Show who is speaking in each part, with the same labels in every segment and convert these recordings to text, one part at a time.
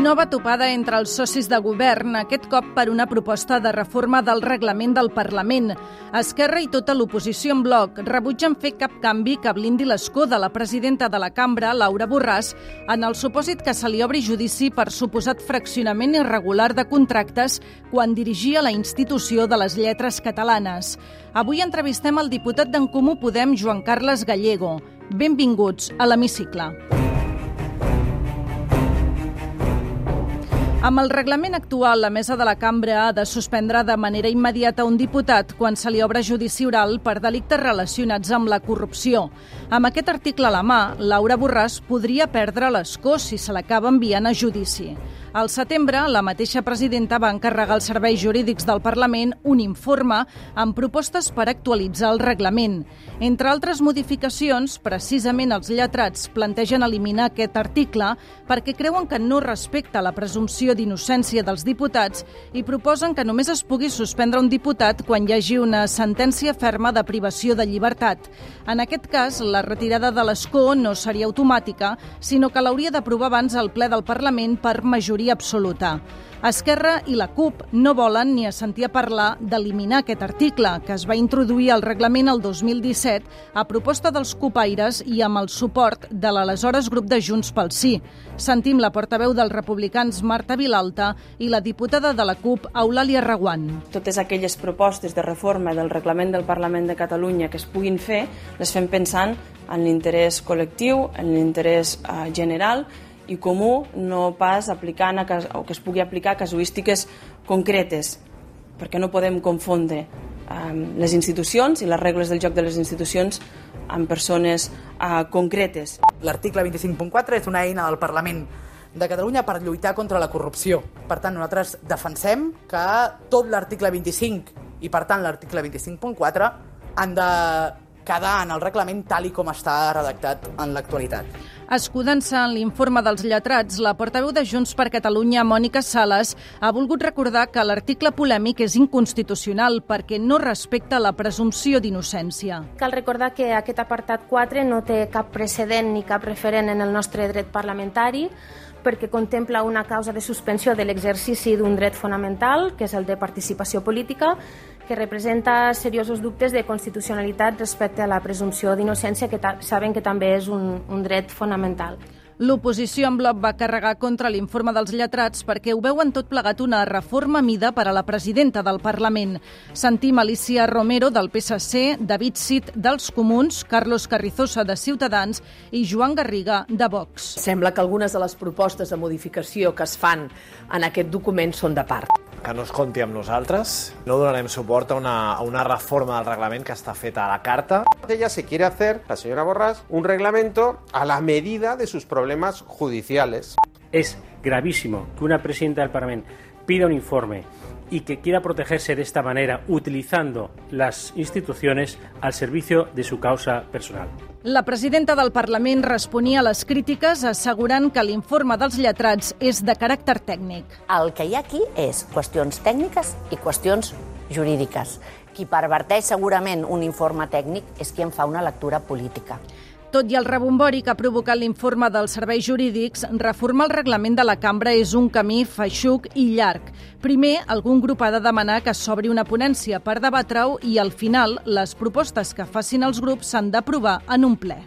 Speaker 1: Nova topada entre els socis de govern, aquest cop per una proposta de reforma del reglament del Parlament. Esquerra i tota l'oposició en bloc rebutgen fer cap canvi que blindi l'escó de la presidenta de la cambra, Laura Borràs, en el supòsit que se li obri judici per suposat fraccionament irregular de contractes quan dirigia la institució de les lletres catalanes. Avui entrevistem el diputat d'en Comú Podem, Joan Carles Gallego. Benvinguts a l'Hemicicle. Amb el reglament actual, la mesa de la cambra ha de suspendre de manera immediata un diputat quan se li obre judici oral per delictes relacionats amb la corrupció. Amb aquest article a la mà, Laura Borràs podria perdre l'escó si se l'acaba enviant a judici. Al setembre, la mateixa presidenta va encarregar als serveis jurídics del Parlament un informe amb propostes per actualitzar el reglament. Entre altres modificacions, precisament els lletrats plantegen eliminar aquest article perquè creuen que no respecta la presumpció d'innocència dels diputats i proposen que només es pugui suspendre un diputat quan hi hagi una sentència ferma de privació de llibertat. En aquest cas, la retirada de l'escó no seria automàtica, sinó que l'hauria d'aprovar abans el ple del Parlament per majoria majoria absoluta. Esquerra i la CUP no volen ni a sentir a parlar d'eliminar aquest article, que es va introduir al reglament el 2017 a proposta dels cupaires i amb el suport de l'aleshores grup de Junts pel Sí. Sentim la portaveu dels republicans Marta Vilalta i la diputada de la CUP Eulàlia Reguant.
Speaker 2: Totes aquelles propostes de reforma del reglament del Parlament de Catalunya que es puguin fer, les fem pensant en l'interès col·lectiu, en l'interès eh, general i comú, no pas aplicant a, o que es pugui aplicar casuístiques concretes, perquè no podem confondre um, les institucions i les regles del joc de les institucions amb persones uh, concretes.
Speaker 3: L'article 25.4 és una eina del Parlament de Catalunya per lluitar contra la corrupció. Per tant, nosaltres defensem que tot l'article 25 i, per tant, l'article 25.4 han de quedar en el reglament tal i com està redactat en l'actualitat.
Speaker 1: Escudant-se en l'informe dels lletrats, la portaveu de Junts per Catalunya, Mònica Sales, ha volgut recordar que l'article polèmic és inconstitucional perquè no respecta la presumpció d'innocència.
Speaker 4: Cal recordar que aquest apartat 4 no té cap precedent ni cap referent en el nostre dret parlamentari, perquè contempla una causa de suspensió de l'exercici d'un dret fonamental, que és el de participació política, que representa seriosos dubtes de constitucionalitat respecte a la presumpció d'innocència, que saben que també és un, un dret fonamental.
Speaker 1: L'oposició en bloc va carregar contra l'informe dels lletrats perquè ho veuen tot plegat una reforma mida per a la presidenta del Parlament. Sentim Alicia Romero del PSC, David Cid dels Comuns, Carlos Carrizosa de Ciutadans i Joan Garriga de Vox.
Speaker 5: Sembla que algunes de les propostes de modificació que es fan en aquest document són de part
Speaker 6: que no es compti amb nosaltres. No donarem suport a una, a una reforma del reglament que està feta a la carta.
Speaker 7: Ella se quiere hacer, la señora Borràs, un reglamento a la medida de sus problemas judiciales.
Speaker 8: Es gravísimo que una presidenta del Parlamento pida un informe y que quiera protegerse de esta manera utilizando las instituciones al servicio de su causa personal.
Speaker 1: La presidenta del Parlament responia a les crítiques assegurant que l'informe dels lletrats és de caràcter tècnic.
Speaker 9: El que hi ha aquí és qüestions tècniques i qüestions jurídiques. Qui perverteix segurament un informe tècnic és qui en fa una lectura política.
Speaker 1: Tot i el rebombori que ha provocat l'informe dels serveis jurídics, reformar el reglament de la cambra és un camí feixuc i llarg. Primer, algun grup ha de demanar que s'obri una ponència per debatre-ho i, al final, les propostes que facin els grups s'han d'aprovar en un ple.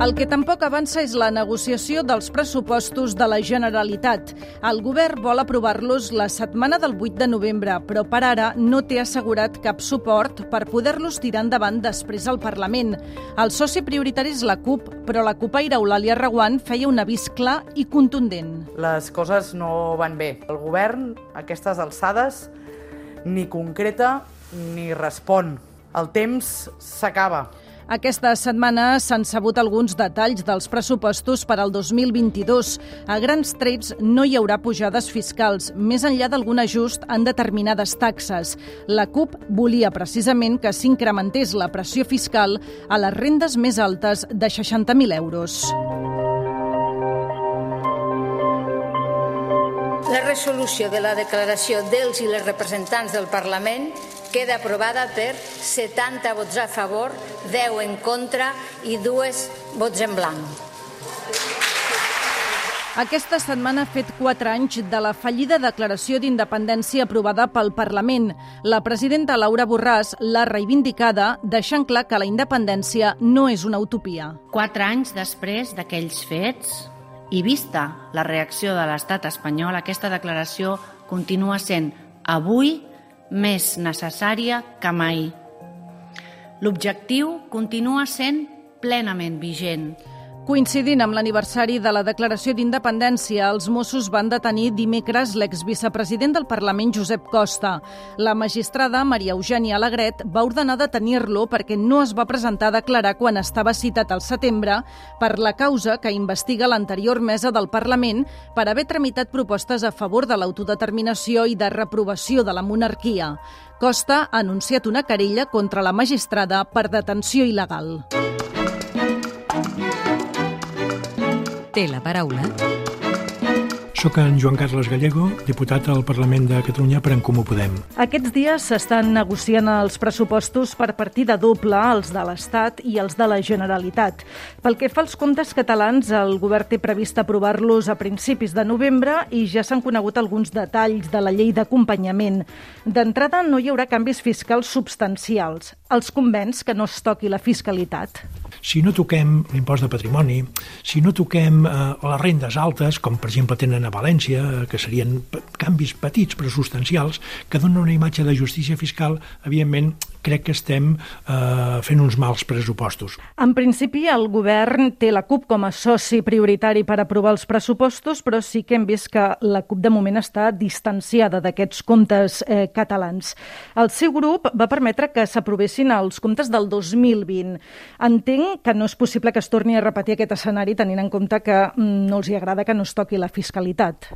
Speaker 1: El que tampoc avança és la negociació dels pressupostos de la Generalitat. El govern vol aprovar-los la setmana del 8 de novembre, però per ara no té assegurat cap suport per poder-los tirar endavant després al Parlament. El soci prioritari és la CUP, però la CUPaire Eulàlia Reguant feia un avís clar i contundent.
Speaker 3: Les coses no van bé. El govern, a aquestes alçades, ni concreta ni respon. El temps s'acaba.
Speaker 1: Aquesta setmana s'han sabut alguns detalls dels pressupostos per al 2022. A grans trets no hi haurà pujades fiscals, més enllà d'algun ajust en determinades taxes. La CUP volia precisament que s'incrementés la pressió fiscal a les rendes més altes de 60.000 euros.
Speaker 10: La resolució de la declaració dels i les representants del Parlament queda aprovada per 70 vots a favor, 10 en contra i 2 vots en blanc.
Speaker 1: Aquesta setmana ha fet 4 anys de la fallida declaració d'independència aprovada pel Parlament. La presidenta Laura Borràs l'ha reivindicada, deixant clar que la independència no és una utopia.
Speaker 11: Quatre anys després d'aquells fets i vista la reacció de l'estat espanyol, aquesta declaració continua sent avui més necessària que mai. L'objectiu continua sent plenament vigent.
Speaker 1: Coincidint amb l'aniversari de la declaració d'independència, els Mossos van detenir dimecres l'exvicepresident del Parlament, Josep Costa. La magistrada Maria Eugènia Alegret va ordenar detenir-lo perquè no es va presentar a declarar quan estava citat al setembre per la causa que investiga l'anterior mesa del Parlament per haver tramitat propostes a favor de l'autodeterminació i de reprovació de la monarquia. Costa ha anunciat una querella contra la magistrada per detenció il·legal.
Speaker 12: Té la paraula.
Speaker 13: Soc en Joan Carles Gallego, diputat al Parlament de Catalunya per en Comú Podem.
Speaker 1: Aquests dies s'estan negociant els pressupostos per partida doble, els de l'Estat i els de la Generalitat. Pel que fa als comptes catalans, el govern té previst aprovar-los a principis de novembre i ja s'han conegut alguns detalls de la llei d'acompanyament. D'entrada, no hi haurà canvis fiscals substancials. Els convenç que no es toqui la fiscalitat
Speaker 13: si no toquem l'impost de patrimoni, si no toquem eh, les rendes altes, com per exemple tenen a València, eh, que serien canvis petits però substancials, que donen una imatge de justícia fiscal, evidentment crec que estem eh, fent uns mals pressupostos.
Speaker 1: En principi, el govern té la CUP com a soci prioritari per aprovar els pressupostos, però sí que hem vist que la CUP de moment està distanciada d'aquests comptes eh, catalans. El seu grup va permetre que s'aprovessin els comptes del 2020. Entenc que no és possible que es torni a repetir aquest escenari tenint en compte que mm, no els hi agrada que no es toqui la fiscalitat.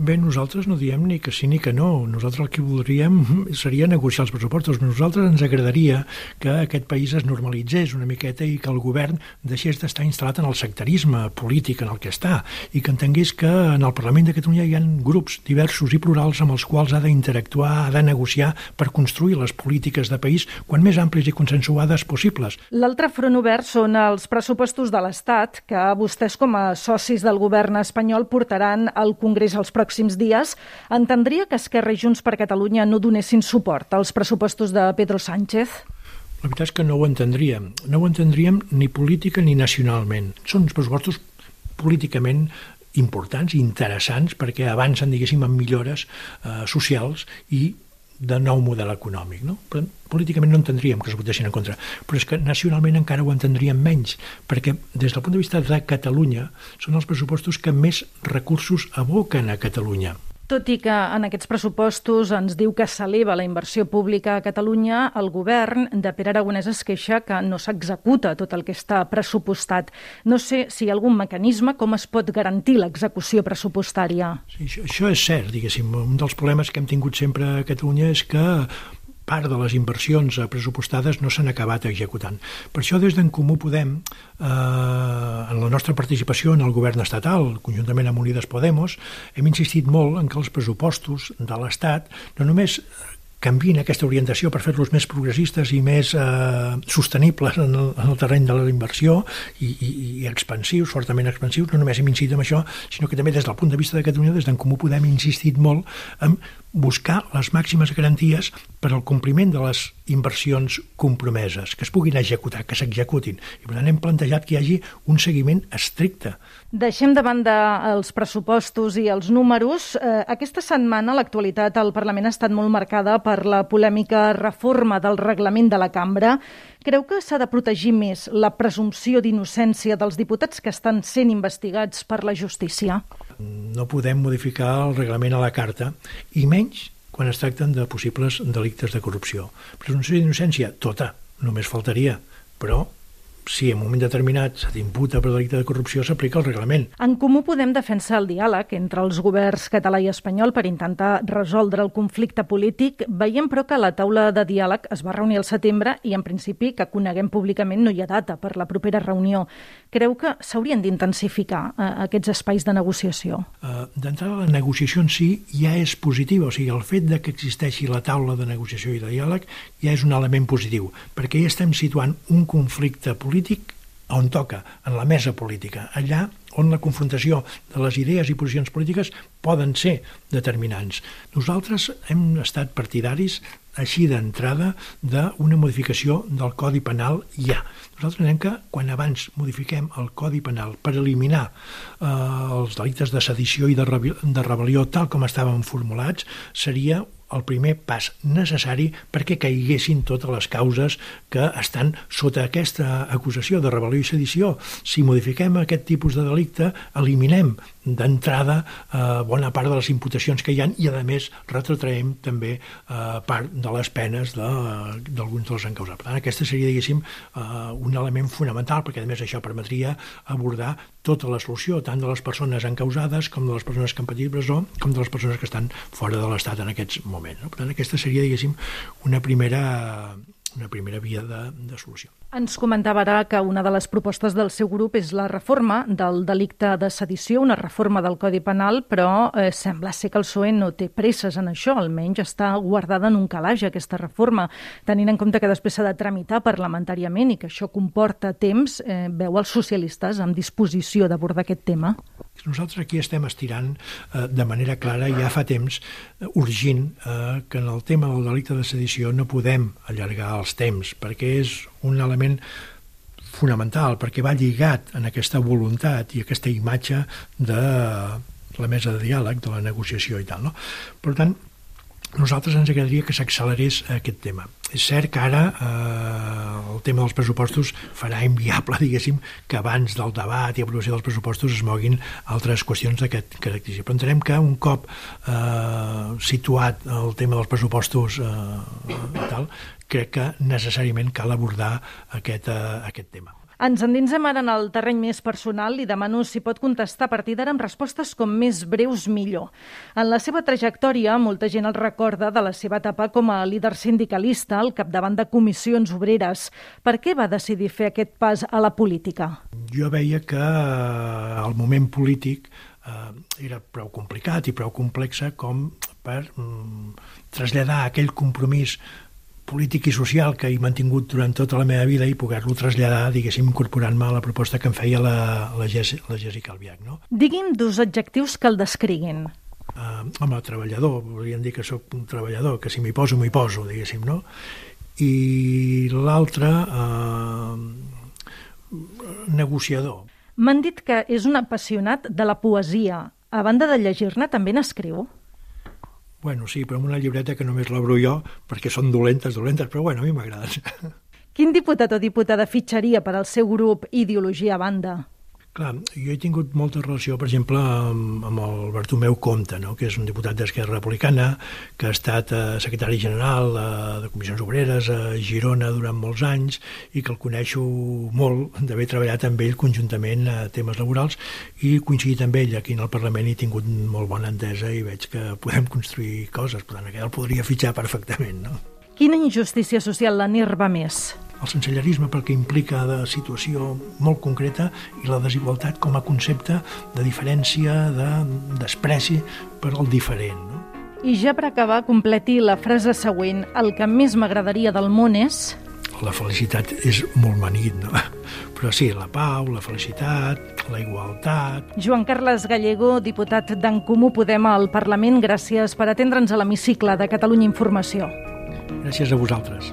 Speaker 13: Bé, nosaltres no diem ni que sí ni que no. Nosaltres el que voldríem seria negociar els pressupostos. Nosaltres ens agradaria que aquest país es normalitzés una miqueta i que el govern deixés d'estar instal·lat en el sectarisme polític en el que està i que entengués que en el Parlament de Catalunya hi ha grups diversos i plurals amb els quals ha d'interactuar, ha de negociar per construir les polítiques de país quan més àmplies i consensuades possibles.
Speaker 1: L'altre front obert són els pressupostos de l'Estat que vostès com a socis del govern espanyol portaran al Congrés els pròxims pròxims dies, entendria que Esquerra i Junts per Catalunya no donessin suport als pressupostos de Pedro Sánchez?
Speaker 13: La veritat és que no ho entendríem. No ho entendríem ni política ni nacionalment. Són uns pressupostos políticament importants i interessants perquè avancen, diguéssim, en millores eh, socials i de nou model econòmic. No? Políticament no entendríem que es votessin en contra, però és que nacionalment encara ho entendríem menys, perquè des del punt de vista de Catalunya són els pressupostos que més recursos aboquen a Catalunya.
Speaker 1: Tot i que en aquests pressupostos ens diu que s'eleva la inversió pública a Catalunya, el govern de Pere Aragonès es queixa que no s'executa tot el que està pressupostat. No sé si hi ha algun mecanisme com es pot garantir l'execució pressupostària.
Speaker 13: Sí, això, això és cert, diguéssim. Un dels problemes que hem tingut sempre a Catalunya és que part de les inversions pressupostades no s'han acabat executant. Per això, des d'en Comú Podem, eh, en la nostra participació en el govern estatal, conjuntament amb Unides Podemos, hem insistit molt en que els pressupostos de l'Estat no només canvin aquesta orientació per fer-los més progressistes i més eh, sostenibles en el, en el terreny de la inversió i, i, i expansius, fortament expansius, no només hem insistit en això, sinó que també des del punt de vista de Catalunya, des d'en Comú Podem, insistit molt en buscar les màximes garanties per al compliment de les inversions compromeses, que es puguin executar, que s'executin. I per tant hem plantejat que hi hagi un seguiment estricte.
Speaker 1: Deixem de banda els pressupostos i els números. Eh, aquesta setmana l'actualitat al Parlament ha estat molt marcada per la polèmica reforma del reglament de la cambra. Creu que s'ha de protegir més la presumpció d'innocència dels diputats que estan sent investigats per la justícia?
Speaker 13: No podem modificar el reglament a la carta, i menys quan es tracten de possibles delictes de corrupció. Presumpció d'innocència, tota, només faltaria, però si en un moment determinat se t'imputa per delicte de corrupció, s'aplica el reglament.
Speaker 1: En Comú Podem defensa el diàleg entre els governs català i espanyol per intentar resoldre el conflicte polític. Veiem, però, que la taula de diàleg es va reunir al setembre i, en principi, que coneguem públicament no hi ha data per la propera reunió. Creu que s'haurien d'intensificar eh, aquests espais de negociació?
Speaker 13: Uh, D'entrada, la negociació en si ja és positiva, o sigui, el fet de que existeixi la taula de negociació i de diàleg ja és un element positiu, perquè ja estem situant un conflicte polític on toca, en la mesa política, allà on la confrontació de les idees i posicions polítiques poden ser determinants. Nosaltres hem estat partidaris així d'entrada d'una modificació del Codi Penal ja. Nosaltres entenem que quan abans modifiquem el Codi Penal per eliminar eh, els delictes de sedició i de rebel·lió tal com estaven formulats, seria el primer pas necessari perquè caiguessin totes les causes que estan sota aquesta acusació de rebel·lió i sedició. Si modifiquem aquest tipus de delicte, eliminem d'entrada eh, bona part de les imputacions que hi han i, a més, retrotraem també eh, part de les penes d'alguns de, dels encausats. Per tant, aquesta seria, diguéssim, eh, un element fonamental, perquè, a més, això permetria abordar tota la solució, tant de les persones encausades com de les persones que han patit presó, com de les persones que estan fora de l'Estat en aquests moments. No? Per tant, aquesta seria, diguéssim, una primera una primera via de, de solució.
Speaker 1: Ens comentava ara que una de les propostes del seu grup és la reforma del delicte de sedició, una reforma del Codi Penal, però eh, sembla ser que el PSOE no té presses en això, almenys està guardada en un calaix aquesta reforma, tenint en compte que després s'ha de tramitar parlamentàriament i que això comporta temps, eh, veu els socialistes amb disposició d'abordar aquest tema?
Speaker 13: Nosaltres aquí estem estirant eh, de manera clara ja fa temps, eh, urgint, eh, que en el tema del delicte de sedició no podem allargar els temps, perquè és un element fonamental, perquè va lligat en aquesta voluntat i aquesta imatge de la mesa de diàleg, de la negociació i tal. No? Per tant, nosaltres ens agradaria que s'accelerés aquest tema. És cert que ara eh, el tema dels pressupostos farà inviable, diguéssim, que abans del debat i aprovació dels pressupostos es moguin altres qüestions d'aquest característic. Però entenem que un cop eh, situat el tema dels pressupostos eh, i tal, crec que necessàriament cal abordar aquest, eh, aquest tema.
Speaker 1: Ens endinsem ara en el terreny més personal i demano si pot contestar a partir d'ara amb respostes com més breus millor. En la seva trajectòria, molta gent el recorda de la seva etapa com a líder sindicalista al capdavant de comissions obreres. Per què va decidir fer aquest pas a la política?
Speaker 13: Jo veia que eh, el moment polític eh, era prou complicat i prou complexa com per mm, traslladar aquell compromís polític i social que he mantingut durant tota la meva vida i poder-lo traslladar, diguéssim, incorporant-me a la proposta que em feia la, la, Jess, la Jessica Albiach. No?
Speaker 1: Digui'm dos adjectius que el descriguin.
Speaker 13: Uh, home, treballador, volien dir que sóc un treballador, que si m'hi poso, m'hi poso, diguéssim, no? I l'altre, uh, negociador.
Speaker 1: M'han dit que és un apassionat de la poesia. A banda de llegir-ne, també n'escriu?
Speaker 13: Bueno, sí, però amb una llibreta que només l'obro jo, perquè són dolentes, dolentes, però bueno, a mi m'agraden.
Speaker 1: Quin diputat o diputada fitxaria per al seu grup Ideologia a banda?
Speaker 13: Clar, jo he tingut molta relació, per exemple, amb, amb el Bartomeu Comte, no? que és un diputat d'Esquerra Republicana, que ha estat eh, secretari general eh, de Comissions Obreres a Girona durant molts anys i que el coneixo molt d'haver treballat amb ell conjuntament a temes laborals i coincidit amb ell aquí en el Parlament i he tingut molt bona entesa i veig que podem construir coses, per tant, el podria fitxar perfectament. No?
Speaker 1: Quina injustícia social l'enirva més?
Speaker 13: El sensellarisme perquè implica de situació molt concreta i la desigualtat com a concepte de diferència, de despreci per al diferent. No?
Speaker 1: I ja per acabar, completi la frase següent. El que més m'agradaria del món és...
Speaker 13: La felicitat és molt manit, no? Però sí, la pau, la felicitat, la igualtat...
Speaker 1: Joan Carles Gallego, diputat d'en Comú Podem al Parlament, gràcies per atendre'ns a l'hemicicle de Catalunya Informació.
Speaker 13: Gràcies a vosaltres.